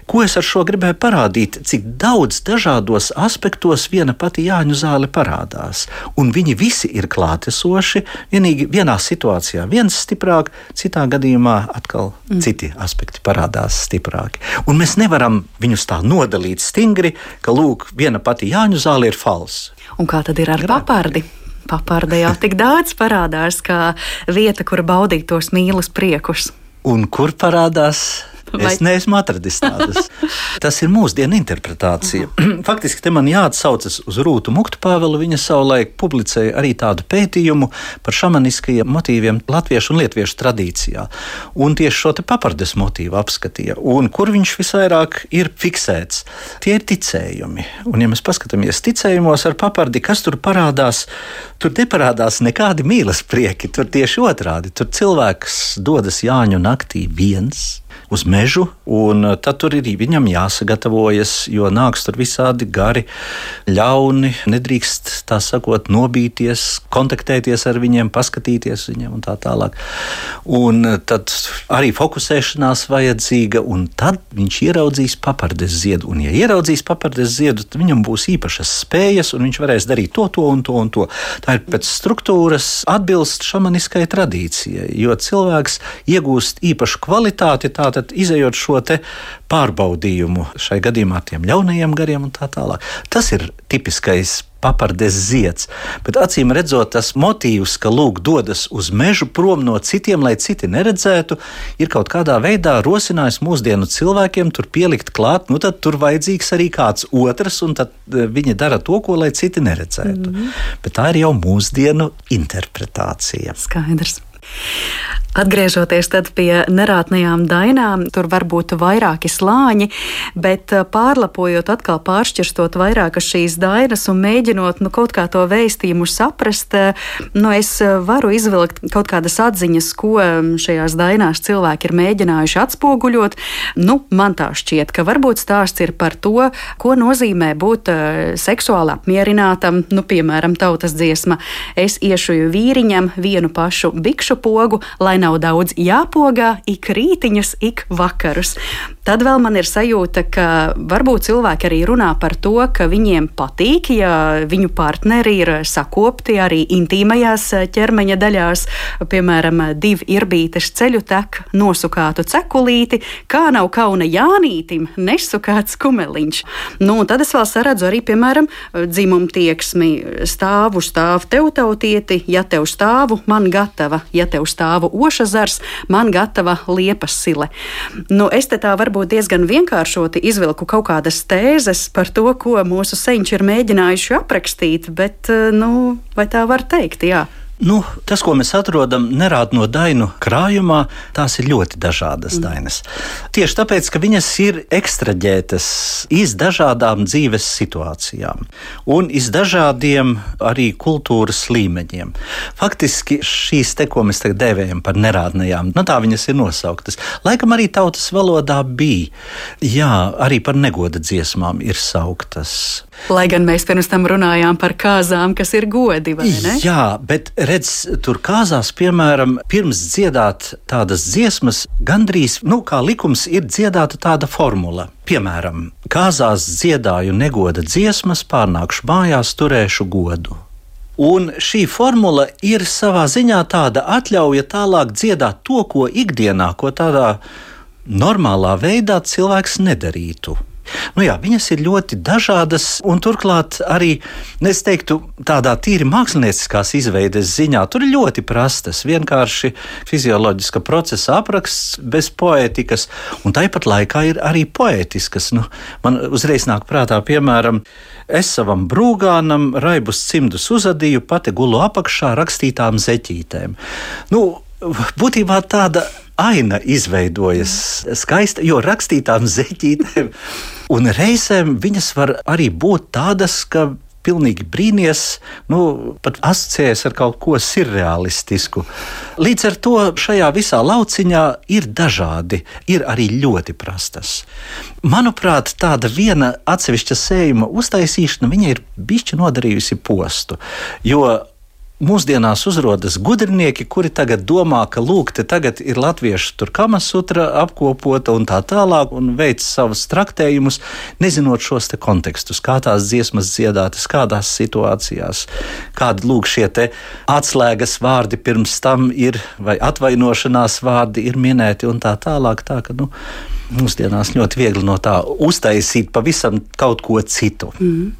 [SPEAKER 1] Ko es ar šo gribēju parādīt? Cik daudz dažādos aspektos viena pati Jāņu zāle parādās, un viņi visi ir klātesoši. Vienīgi vienā situācijā viens stiprāk, citā gadījumā atkal mm. citi aspekti parādās stiprāki. Un mēs nevaram viņus tā nodalīt stingri, ka lūk, viena pati Jāņu zāle ir falsa.
[SPEAKER 2] Un kā tad ir ar papardi? Paparda jau tik daudz parādās kā vieta, kur baudīt tos mīlestības priekus.
[SPEAKER 1] Un kur parādās Vai... Es neesmu atradis tādas. (laughs) Tas ir mūsdienu interpretācija. (clears throat) Faktiski te man jāatsaucas uz Rūtu Muktpāvelu. Viņa savulaik publicēja arī tādu pētījumu par šamaniskajiem motīviem latviešu un lietuviešu tradīcijā. Un tieši šo papardes motīvu apskatīja. Un kur viņš visvairāk ir fiksēts? Tie ir ticējumi. Un ja mēs paskatāmies ticējumos ar papardi, kas tur parādās, tur neparādās nekādi mīlestības prieki. Tur tieši otrādi. Tur cilvēks dodas Jāņu naktī viens uz mežu, un uh, tad tur ir viņam jāsagatavojas, jo nāks tur visādi gari, ļauni, nedrīkst tā sakot, nobīties, kontaktēties ar viņiem, paskatīties viņiem un tā tālāk. Un uh, tad arī fokusēšanās vajadzīga, un tad viņš ieraudzīs papardes ziedu. Un, ja ieraudzīs papardes ziedu, tad viņam būs īpašas spējas, un viņš varēs darīt to, to un to un to. Tā ir pēc struktūras atbilst šamaniskai tradīcijai, jo cilvēks iegūst īpašu kvalitāti. Tātad tad izējot šo pārbaudījumu, šai gadījumā tiem ļaunajiem gariem un tā tālāk. Tas ir tipiskais papardes zieds. Bet acīm redzot, tas motīvs, ka lūk, dodas uz mežu prom no citiem, lai citi neredzētu, ir kaut kādā veidā rosinājis mūsdienu cilvēkiem tur pielikt klāt, nu tad tur vajadzīgs arī kāds otrs, un tad e, viņi dara to, ko lai citi neredzētu. Mm -hmm. Bet tā ir jau mūsdienu interpretācija.
[SPEAKER 2] Skaidrs. Atgriežoties pie nerātnējām dainām, tur var būt vairāki slāņi, bet eh, pārlapojot, atkal pāršķirstot vairākas šīs dainas un mēģinot nu, kaut kā to vēstījumu saprast, eh, nu, es eh, varu izvilkt kaut kādas atziņas, ko mm, šajās dainās cilvēki ir mēģinājuši atspoguļot. Nu, man tā šķiet, ka varbūt stāsts ir par to, ko nozīmē būt seksuāli apmierinātam, nu, piemēram, tautas dziesma. Es iešuju vīriņam vienu pašu bikšu pogu, lai nav daudz jāpogā, ik rītiņus, ik vakarus. Tad vēl man ir sajūta, ka varbūt cilvēki arī runā par to, ka viņiem patīk, ja viņu partneri ir sakopti arī intīmajās ķermeņa daļās, piemēram, divi irbītes ceļu tek, nosukātu cekulīti, kā nav kauna Jānītim, nesukāts kumeliņš. Nu, tad es vēl saredzu arī, piemēram, dzimumu tieksmi, stāvu stāv tev tautieti, ja tev stāvu, man gatava, ja tev stāvu oša zars, man gatava liepas sile. Nu, es te tā varbūt diezgan vienkāršoti izvilku kaut kādas tēzes par to, ko mūsu senči ir mēģinājuši aprakstīt, bet, nu, vai tā var teikt, jā.
[SPEAKER 1] Nu, tas, ko mēs atrodam nerād no dainu krājumā, tās ir ļoti dažādas mm. dainas. Tieši tāpēc, ka viņas ir ekstraģētas iz dažādām dzīves situācijām un iz dažādiem arī kultūras līmeņiem. Faktiski šīs te, ko mēs tagad dēvējam par nerādnējām, nu, tā viņas ir nosauktas. Laikam arī tautas valodā bija. Jā, arī par negoda dziesmām ir sauktas.
[SPEAKER 2] Lai gan mēs pirms tam runājām par kāzām, kas ir godi, vai ne?
[SPEAKER 1] Jā, bet redz, tur kāzās, piemēram, pirms dziedāt tādas dziesmas, gandrīz, nu, kā likums, ir dziedāta tāda formula. Piemēram, kāzās dziedāju negoda dziesmas, pārnākšu mājās, turēšu godu. Un šī formula ir savā ziņā tāda atļauja tālāk dziedāt to, ko ikdienā, ko tādā normālā veidā cilvēks nedarītu. Nu jā, viņas ir ļoti dažādas, un turklāt arī, nu, es teiktu, tādā tīri mākslinieckās izveides ziņā, tur ir ļoti prastas, vienkārši fizioloģiska procesa apraksts bez poētikas, un tāpat laikā ir arī poētiskas. Nu, man uzreiz nāk prātā, piemēram, es savam brūgānam raibus cimdus uzadīju, pati gulu apakšā rakstītām zeķītēm. Nu, būtībā tāda aina izveidojas skaista, jo rakstītām zeķītēm, un reizēm viņas var arī būt tādas, ka pilnīgi brīnīties, nu, pat asociējas ar kaut ko surrealistisku. Līdz ar to šajā visā lauciņā ir dažādi, ir arī ļoti prastas. Manuprāt, tāda viena atsevišķa sējuma uztaisīšana ir bišķi nodarījusi postu, jo mūsdienās uzrodas gudrinieki, kuri tagad domā, ka lūk, te tagad ir latviešu tur kamasutra apkopota un tā tālāk, un veic savus traktējumus, nezinot šos te kontekstus, kā tās dziesmas dziedātas, kādās situācijās, kādi lūk šie te atslēgas vārdi pirms tam ir, vai atvainošanās vārdi ir minēti un tā tālāk. Tā, ka, nu, mūsdienās ļoti viegli no tā uztaisīt pavisam kaut ko citu. Mm.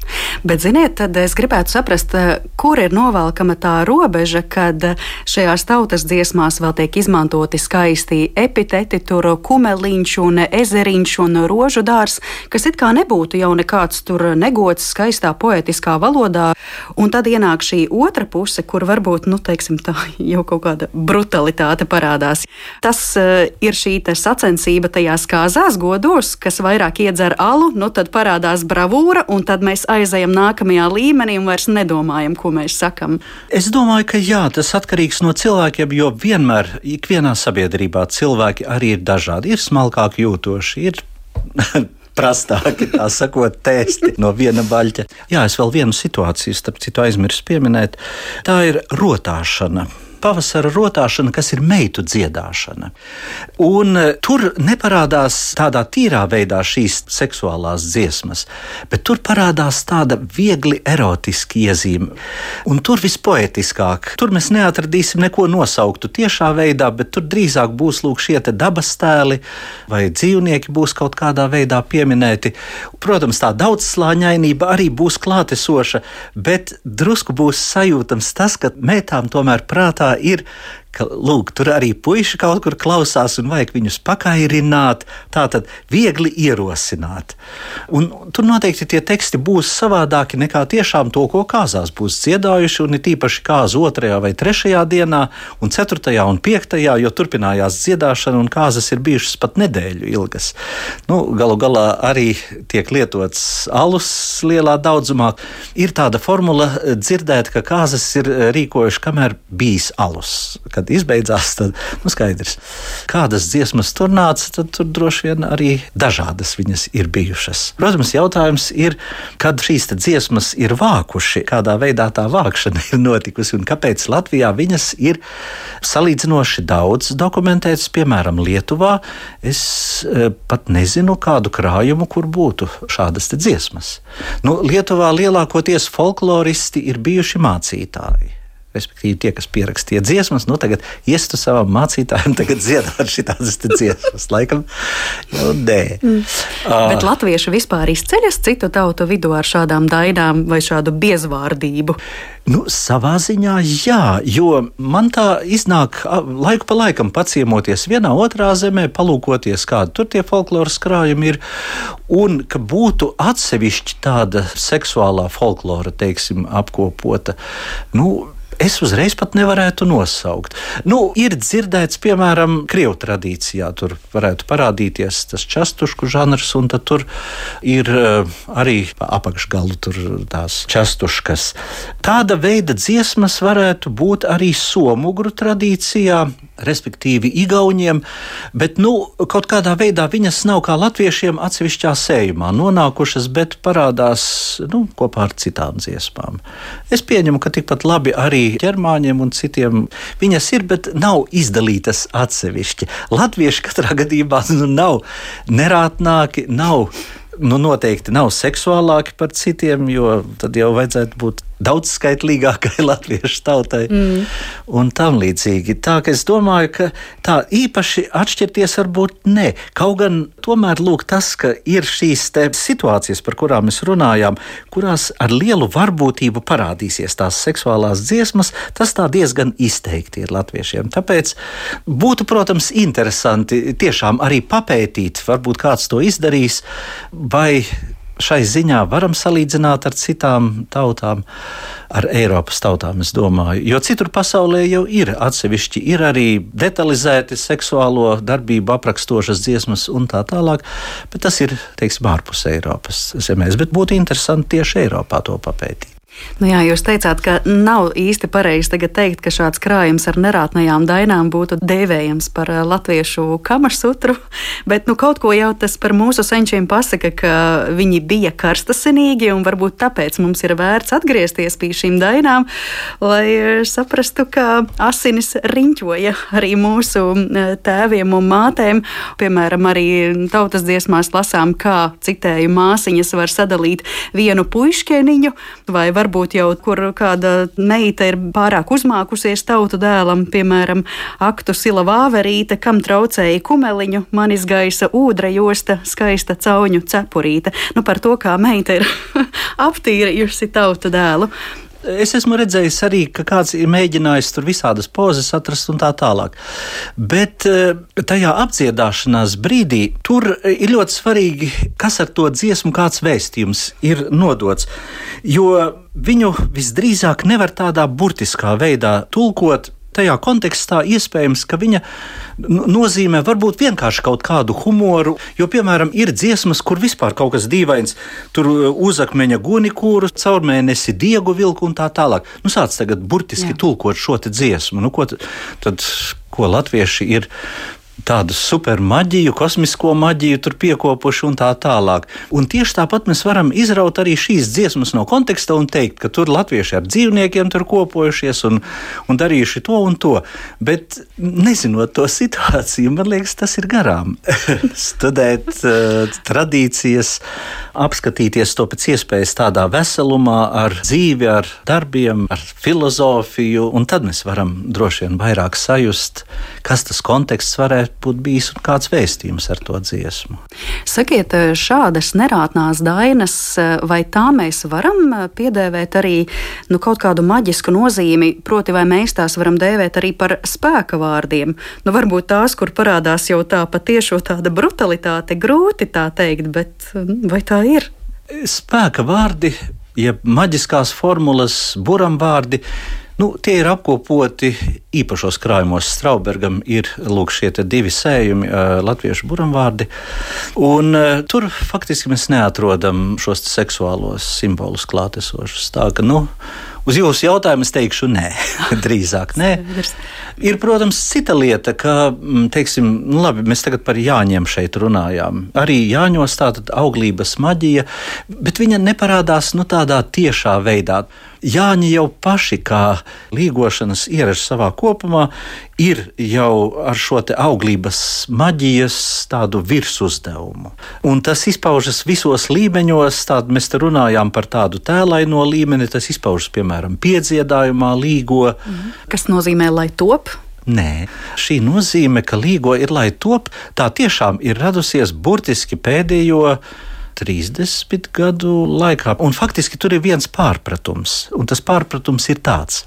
[SPEAKER 2] Bet, ziniet, tad es gribētu saprast, kur ir novelkama tā robeža, kad šajās tautas dziesmās vēl tiek izmantoti skaisti epiteti, tur kumeliņš un ezeriņš un rožu dārs, kas it kā nebūtu jau nekāds tur negods skaistā poetiskā valodā. Un tad ienāk šī otra puse, kur varbūt, nu, teiksim, tā jau kaut kāda brutalitāte parādās. Tas uh, ir šī sacensība tajās kā kāzās godos, kas vairāk iedzer alu, nu tad parādās bravūra, un tad mēs aizejam nākamajā līmenī un vairs nedomājam, ko mēs sakam.
[SPEAKER 1] Es domāju, ka jā, tas atkarīgs no cilvēkiem, jo vienmēr, ikvienā sabiedrībā cilvēki arī ir dažādi. Ir smalkāk jūtoši, ir (laughs) prastāki, tā sakot, tēsti no viena baļķa. Jā, es vēl vienu situāciju, starp citu, aizmirsu pieminēt. Tā ir rotāšana pavasara rotāšana, kas ir meitu dziedāšana. Un e, tur neparādās tādā tīrā veidā šīs seksuālās dziesmas, bet tur parādās tāda viegli erotiska iezīme. Un tur vispoetiskāk, tur mēs neatradīsim neko nosauktu tiešā veidā, bet tur drīzāk būs lūk šie dabas tēli vai dzīvnieki būs kaut kādā veidā pieminēti. Protams, tā daudzslāņainība arī būs klātesoša, bet drusku būs sajūtams tas, ka meitām tomēr prātā ir ka lūk, tur arī puiši kaut kur klausās un vajag viņus pakairināt, tā tad viegli ierosināt. Un tur noteikti tie teksti būs savādāki nekā tiešām to, ko kāzās būs dziedājuši, un it īpaši kāzu otrajā vai trešajā dienā, un ceturtajā un piektajā, jo turpinājās dziedāšana, un kāzas ir bijušas pat nedēļu ilgas. Nu, galu galā arī tiek lietots alus lielā daudzumā. Ir tāda formula dzirdēt, ka kāzas ir rīkojuši, kamēr bijis alus. Kad izbeidzās, tad nu, skaidrs, kādas dziesmas tur nāca, tad tur droši vien arī dažādas viņas ir bijušas. Protams, jautājums ir, kad šīs dziesmas ir vākuši, kādā veidā tā vākšana ir notikusi un kāpēc Latvijā viņas ir salīdzinoši daudz dokumentētas, piemēram, Lietuvā. Es e, pat nezinu kādu krājumu, kur būtu šādas dziesmas. Nu, Lietuvā lielākoties folkloristi ir bijuši mācītāji. Respektīvi, tie, kas pierakstīja dziesmas, nu tagad iestu savam mācītājam, (laughs) tagad dziedāt šādas dziesmas. Laikam, jau nē. Mm.
[SPEAKER 2] Uh, Bet latvieši vispār izceļas citu tautu vidū ar šādām dainām vai šādu biezvārdību?
[SPEAKER 1] Nu, savā ziņā, jā, jo man tā iznāk laiku pa laikam paciemoties vienā otrā zemē, palūkoties, kādi tur tie folkloras krājumi ir, un ka būtu atsevišķi tāda seksuālā folklora, teiksim, apkopota. Nu, Es uzreiz pat nevarētu nosaukt. Nu, ir dzirdēts, piemēram, krievu tradīcijā, tur varētu parādīties tas častušku žanrs, un tur ir uh, arī apakšgalu tās častuškas. Tāda veida dziesmas varētu būt arī somugru tradīcijā, respektīvi Igauniem, bet nu, kaut kādā veidā viņas nav kā latviešiem atsevišķā sējumā nonākušas, bet parādās nu, kopā ar citām dziesmām. Es pieņemu, ka tikpat labi arī ķermāņiem un citiem viņas ir, bet nav izdalītas atsevišķi. Latvieši katrā gadījumā nu, nav nerātnāki, nav nu, noteikti nav seksuālāki par citiem, jo tad jau vajadzētu būt daudzskaitlīgākai (laughs) latviešu tautai mm. un tam līdzīgi. Tā ka es domāju, ka tā īpaši atšķirties varbūt ne. Kaut gan tomēr lūk tas, ka ir šīs situācijas, par kurām mēs runājām, kurās ar lielu varbūtību parādīsies tās seksuālās dziesmas, tas tā diezgan izteikti ir latviešiem. Tāpēc būtu, protams, interesanti tiešām arī papētīt, varbūt kāds to izdarīs, vai šai ziņā varam salīdzināt ar citām tautām, ar Eiropas tautām, es domāju. Jo citur pasaulē jau ir atsevišķi, ir arī detalizēti seksuālo darbību aprakstošas dziesmas un tā tālāk, bet tas ir, teiksim, ārpus Eiropas zemēs. Bet būtu interesanti tieši Eiropā to papētīt.
[SPEAKER 2] Nu jā, jūs teicāt, ka nav īsti pareizi teikt, ka šāds krājums ar nerātnējām dainām būtu dēvējams par eh, latviešu kamasutru, (laughs) bet nu, kaut ko jau tas par mūsu senčiem pasaka, ka viņi bija karstasinīgi un varbūt tāpēc mums ir vērts atgriezties pie šīm dainām, lai eh, saprastu, ka asinis riņķoja arī mūsu eh, tēviem un mātēm. Piemēram, arī tautas dziesmās lasām, kā citēju māsiņas var sadalīt vienu puišķieniņu vai var varbūt jau kur kāda meita ir pārāk uzmākusies tautu dēlam, piemēram, aktu sila vāverīte, kam traucēja kumeliņu, man izgaisa ūdra josta, skaista cauņu cepurīte. Nu, par to, kā meita ir (laughs) aptīrījusi tautu dēlu.
[SPEAKER 1] Es esmu redzējis arī, ka kāds ir mēģinājis tur visādas pozas atrast un tā tālāk. Bet eh, tajā apdziedāšanās brīdī tur ir ļoti svarīgi, kas ar to dziesmu, kāds vēstījums ir nodots. Jo viņu visdrīzāk nevar tādā burtiskā veidā tulkot tajā kontekstā iespējams, ka viņa nozīmē varbūt vienkārši kaut kādu humoru. Jo, piemēram, ir dziesmas, kur vispār kaut kas dīvains, tur uh, uzakmeņa gunikūru, caurmēnesi diegu vilku un tā tālāk. Nu, sāc tagad burtiski Jā. tulkot šo dziesmu. Nu, ko tad, ko latvieši ir tādu supermaģiju, kosmisko maģiju tur piekopuši un tā tālāk. Un tieši tāpat mēs varam izraut arī šīs dziesmas no konteksta un teikt, ka tur latvieši ar dzīvniekiem tur kopojušies un, un darījuši to un to. Bet nezinot to situāciju, man liekas, tas ir garām. (laughs) Studēt uh, tradīcijas, apskatīties to pēc iespējas tādā veselumā, ar dzīvi, ar darbiem, ar filozofiju, un tad mēs varam droši vien vairāk sajust, kas tas konteksts varētu varētu būt bijis un kāds vēstījums ar to dziesmu.
[SPEAKER 2] Sakiet, šādas nerātnās dainas, vai tā mēs varam piedēvēt arī nu, kaut kādu maģisku nozīmi, proti, vai mēs tās varam dēvēt arī par spēka vārdiem? Nu, varbūt tās, kur parādās jau tā patiešo tāda brutalitāte, grūti tā teikt, bet vai tā ir?
[SPEAKER 1] Spēka vārdi, jeb maģiskās formulas, buram vārdi Nu, tie ir apkopoti īpašos krājumos. Straubergam ir lūk, šie divi sējumi, latviešu buramvārdi. Un, tur faktiski mēs neatrodam šos seksuālos simbolus klātesošus. Tā ka, nu, Uz jūsu jautājumu es teikšu, nē, (laughs) drīzāk nē. Ir, protams, cita lieta, ka, mm, teiksim, nu labi, mēs tagad par Jāņiem šeit runājām. Arī Jāņos tāda auglības maģija, bet viņa neparādās nu, tādā tiešā veidā. Jāņi jau paši, kā līgošanas ieraža savā kopumā, ir jau ar šo auglības maģijas tādu virsuzdevumu. Un tas izpaužas visos līmeņos. Tād, mēs te runājām par tādu tēlaino līmeni, tas izpaužas piemēram piedziedājumā, līgo.
[SPEAKER 2] Mhm. Kas nozīmē, lai top?
[SPEAKER 1] Nē, šī nozīme, ka līgo ir lai top, tā tiešām ir radusies burtiski pēdējo 30 gadu laikā. Un faktiski tur ir viens pārpratums, un tas pārpratums ir tāds.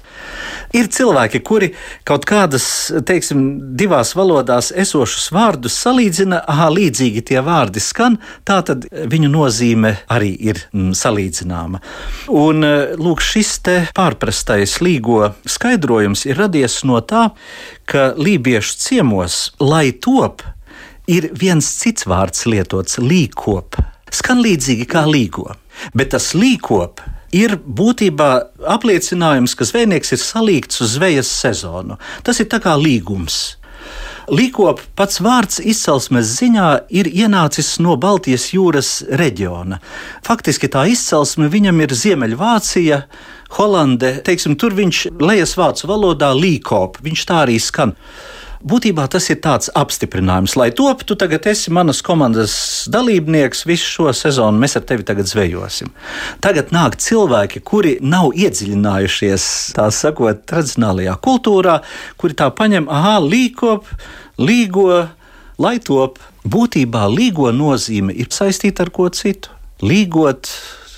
[SPEAKER 1] Ir cilvēki, kuri kaut kādas, teiksim, divās valodās esošus vārdus salīdzina, ah, līdzīgi tie vārdi skan, tā tad viņu nozīme arī ir mm, salīdzināma. Un lūk, šis te pārprastais līgo skaidrojums ir radies no tā, ka lībiešu ciemos, lai top, ir viens cits vārds lietots - līkop skan līdzīgi kā līgo. Bet tas līkop ir būtībā apliecinājums, ka zvejnieks ir salīgts uz zvejas sezonu. Tas ir kā līgums. Līkop pats vārds izcelsmes ziņā ir ienācis no Baltijas jūras reģiona. Faktiski tā izcelsme viņam ir Ziemeļvācija, Holande. Teiksim, tur viņš lejas vācu valodā līkop, viņš tā arī skan. Būtībā tas ir tāds apstiprinājums, lai top, tu tagad esi manas komandas dalībnieks visu šo sezonu, mēs ar tevi tagad zvejosim. Tagad nāk cilvēki, kuri nav iedziļinājušies, tā sakot, tradicionālajā kultūrā, kuri tā paņem, ah, līkop, līgo, lai top. Būtībā līgo nozīme ir saistīta ar ko citu. Līgot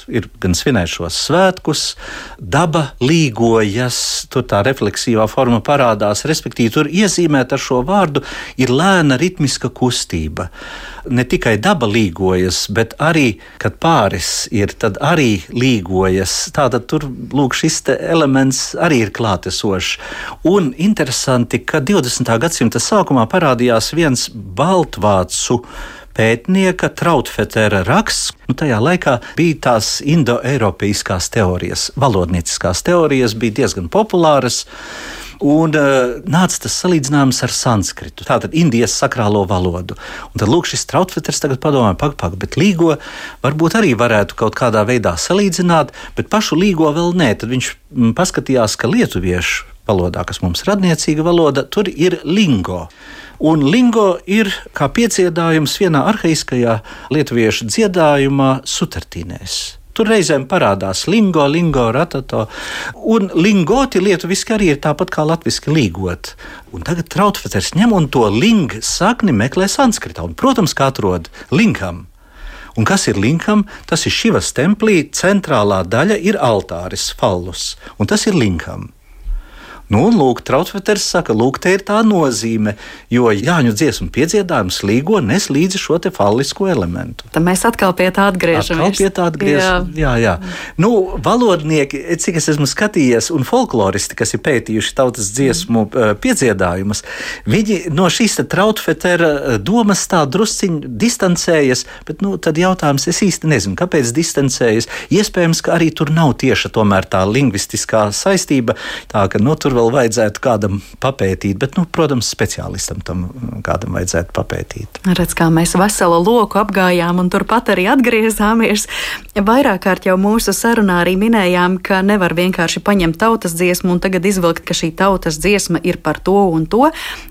[SPEAKER 1] ir gan svinēt šos svētkus, daba līgojas, tur tā refleksīvā forma parādās, respektīvi, tur iezīmēta ar šo vārdu ir lēna ritmiska kustība. Ne tikai daba līgojas, bet arī, kad pāris ir, tad arī līgojas. Tātad tur lūk, šis elements arī ir klātesošs. Un interesanti, ka 20. gadsimta sākumā parādījās viens baltvācu pētnieka Trautfetera raksts. Nu, tajā laikā bija tās indoeiropeiskās teorijas, valodnieciskās teorijas bija diezgan populāras. Un uh, nāca tas salīdzinājums ar sanskritu, tātad Indijas sakrālo valodu. Un tad, lūk, šis trautveters tagad padomā, pak, bet līgo varbūt arī varētu kaut kādā veidā salīdzināt, bet pašu līgo vēl nē. Tad viņš mm, paskatījās, ka lietuviešu valodā, kas mums ir radniecīga valoda, tur ir lingo. Un lingo ir kā pieciedājums vienā arhaiskajā lietuviešu dziedājumā, sutartīnēs. Tur reizēm parādās lingo, lingo, ratato. Un lingoti lietuviski arī ir tāpat kā latviešu līgot. Un tagad Trautfeters ņem un to lingu sakni meklē sanskritā. Un, protams, kā atrod linkam. Un kas ir linkam? Tas ir šivas templī, centrālā daļa ir altāris, fallus, un tas ir linkam. Nu, lūk, Trautveters saka, lūk, te ir tā nozīme, jo Jāņu dziesmu piedzīvājums līgo nes līdzi šo te fallisko elementu.
[SPEAKER 2] Tad mēs atkal pie tā atgriežamies.
[SPEAKER 1] Atkal pie tā atgriežamies. Jā. jā, jā. Nu, valodnieki, cik es esmu skatījies, un folkloristi, kas ir pētījuši tautas dziesmu mm. piedzīvājumus, viņi no šīs Trautvetera domas tā drusciņi distancējas, bet nu, tad jautājums es īsti nezinu, kāpēc distancējas. Iespējams, ka arī tur nav tieša tomēr tā lingvistiskā saistība, tā ka nu, tur vēl vajadzētu kādam papētīt, bet, nu, protams, speciālistam tam kādam vajadzētu papētīt.
[SPEAKER 2] Redz, kā mēs veselu loku apgājām un turpat arī atgriezāmies. Vairāk kārt jau mūsu sarunā arī minējām, ka nevar vienkārši paņemt tautas dziesmu un tagad izvilkt, ka šī tautas dziesma ir par to un to,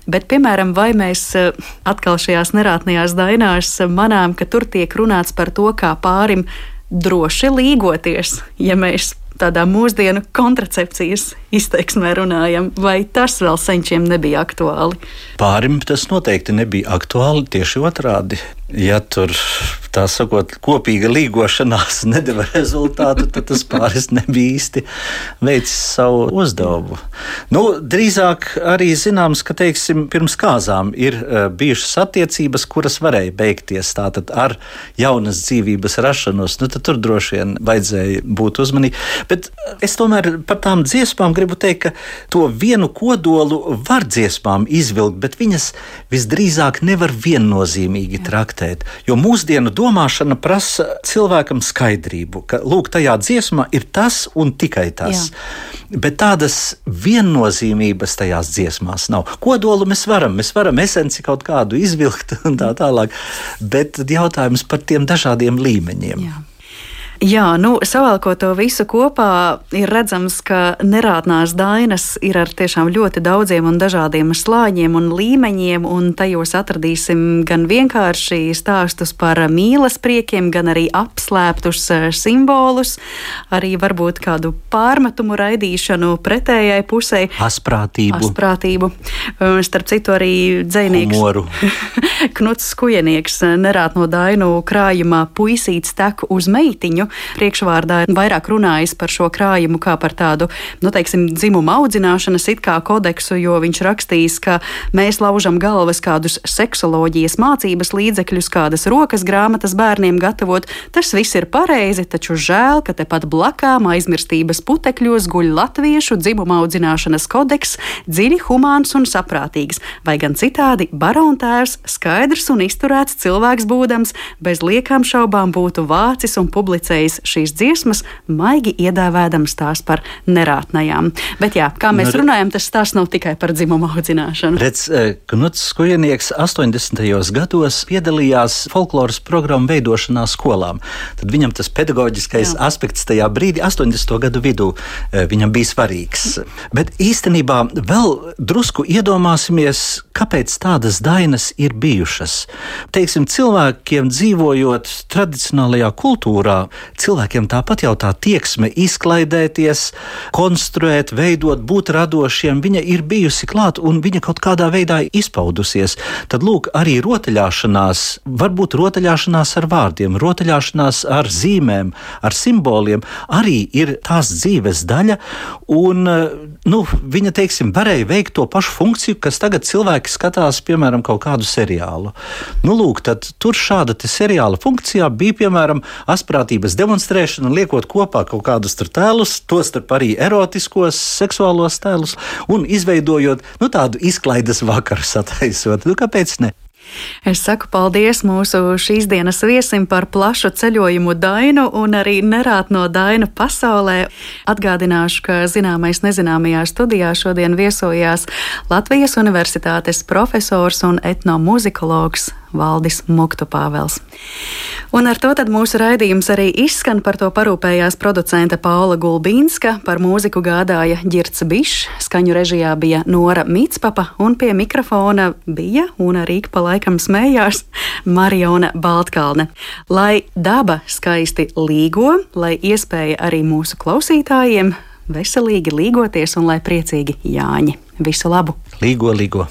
[SPEAKER 2] bet, piemēram, vai mēs eh, atkal šajās nerātnējās dainās manām, ka tur tiek runāts par to, kā pārim droši līgoties, ja mēs tādā mūsdienu kontracepcijas izteiksmē runājam, vai tas vēl senčiem nebija aktuāli?
[SPEAKER 1] Pārim tas noteikti nebija aktuāli, tieši otrādi. Ja tur tā sakot, kopīga līgošanās (laughs) nedeva rezultātu, tad tas pāris nebija īsti veicis savu uzdevumu. Nu, drīzāk arī zināms, ka teiksim, pirms kāzām ir uh, bijušas attiecības, kuras varēja beigties tātad ar jaunas dzīvības rašanos. Nu, tur droši vien vajadzēja būt uzmanīgi. Bet es tomēr par tām dziesmām gribu teikt, ka to vienu kodolu var dziesmām izvilkt, bet viņas visdrīzāk nevar viennozīmīgi traktēt. Jo mūsdienu domāšana prasa cilvēkam skaidrību, ka lūk, tajā dziesmā ir tas un tikai tas. Jā. Bet tādas viennozīmības tajās dziesmās nav. Kodolu mēs varam, mēs varam esenci kaut kādu izvilkt un tā tālāk, bet jautājums par tiem dažādiem līmeņiem. Jā.
[SPEAKER 2] Jā, nu, savēlkot to visu kopā, ir redzams, ka nerādnās dainas ir ar tiešām ļoti daudziem un dažādiem slāņiem un līmeņiem, un tajos atradīsim gan vienkārši stāstus par mīlas priekiem, gan arī apslēptus eh, simbolus, arī varbūt kādu pārmetumu raidīšanu pretējai pusē.
[SPEAKER 1] Asprātību.
[SPEAKER 2] Asprātību. Eh, starp citu, arī dzēnieks (laughs) Knuts Skujenieks nerāt no dainu krājumā puisīts tek uz meitiņu priekšvārdā vairāk runājis par šo krājumu kā par tādu, nu, teiksim, dzimumu audzināšanas it kā kodeksu, jo viņš rakstījis, ka mēs laužam galvas kādus seksoloģijas mācības līdzekļus, kādas rokas grāmatas bērniem gatavot. Tas viss ir pareizi, taču žēl, ka tepat blakām aizmirstības putekļos guļ latviešu dzimuma audzināšanas kodeks, dziļi humāns un saprātīgs, vai gan citādi barontēvs, skaidrs un izturēts cilvēks būdams, bez liekām šaubām būtu vācis un publicējis dažreiz šīs dziesmas maigi iedēvēdams tās par nerātnajām. Bet jā, kā mēs nu, runājam, tas stāsts nav tikai par dzimumu audzināšanu.
[SPEAKER 1] Redz, eh, Knuts Skujenieks 80. gados piedalījās folkloras programmu veidošanā skolām. Tad viņam tas pedagoģiskais jā. aspekts tajā brīdī, 80. gadu vidū, eh, viņam bija svarīgs. Bet īstenībā vēl drusku iedomāsimies, kāpēc tādas dainas ir bijušas. Teiksim, cilvēkiem dzīvojot tradicionālajā kultūrā, cilvēkiem tāpat jau tā tieksme izklaidēties, konstruēt, veidot, būt radošiem, viņa ir bijusi klāt un viņa kaut kādā veidā izpaudusies. Tad lūk, arī rotaļāšanās, varbūt rotaļāšanās ar vārdiem, rotaļāšanās ar zīmēm, ar simboliem, arī ir tās dzīves daļa. Un, nu, viņa, teiksim, varēja veikt to pašu funkciju, kas tagad cilvēki skatās, piemēram, kaut kādu seriālu. Nu, lūk, tad tur šāda seriāla funkcijā bija, piemēram, asprātības demonstrēšana, liekot kopā kaut kādus tēlus, tostarp arī erotiskos, seksuālos tēlus, un izveidojot nu, tādu izklaides vakaru sataisot. Nu, kāpēc ne?
[SPEAKER 2] Es saku paldies mūsu šīs dienas viesim par plašu ceļojumu Dainu un arī nerāt no Dainu pasaulē. Atgādināšu, ka zināmais nezināmajā studijā šodien viesojās Latvijas Universitātes profesors un etnomuzikologs Valdis Muktu Pāvels. Un ar to mūsu raidījums arī izskan. Par to parūpējās producente Paula Gulbīnska, par mūziku gādāja Girts Bišs, skaņu režijā bija Nora Mitspapa un pie mikrofona bija un arī pa laikam smējās Mariona Baltkalne. Lai daba skaisti līgo, lai iespēja arī mūsu klausītājiem veselīgi līgoties un lai priecīgi Jāņi. Visu labu!
[SPEAKER 1] Līgo, līgo!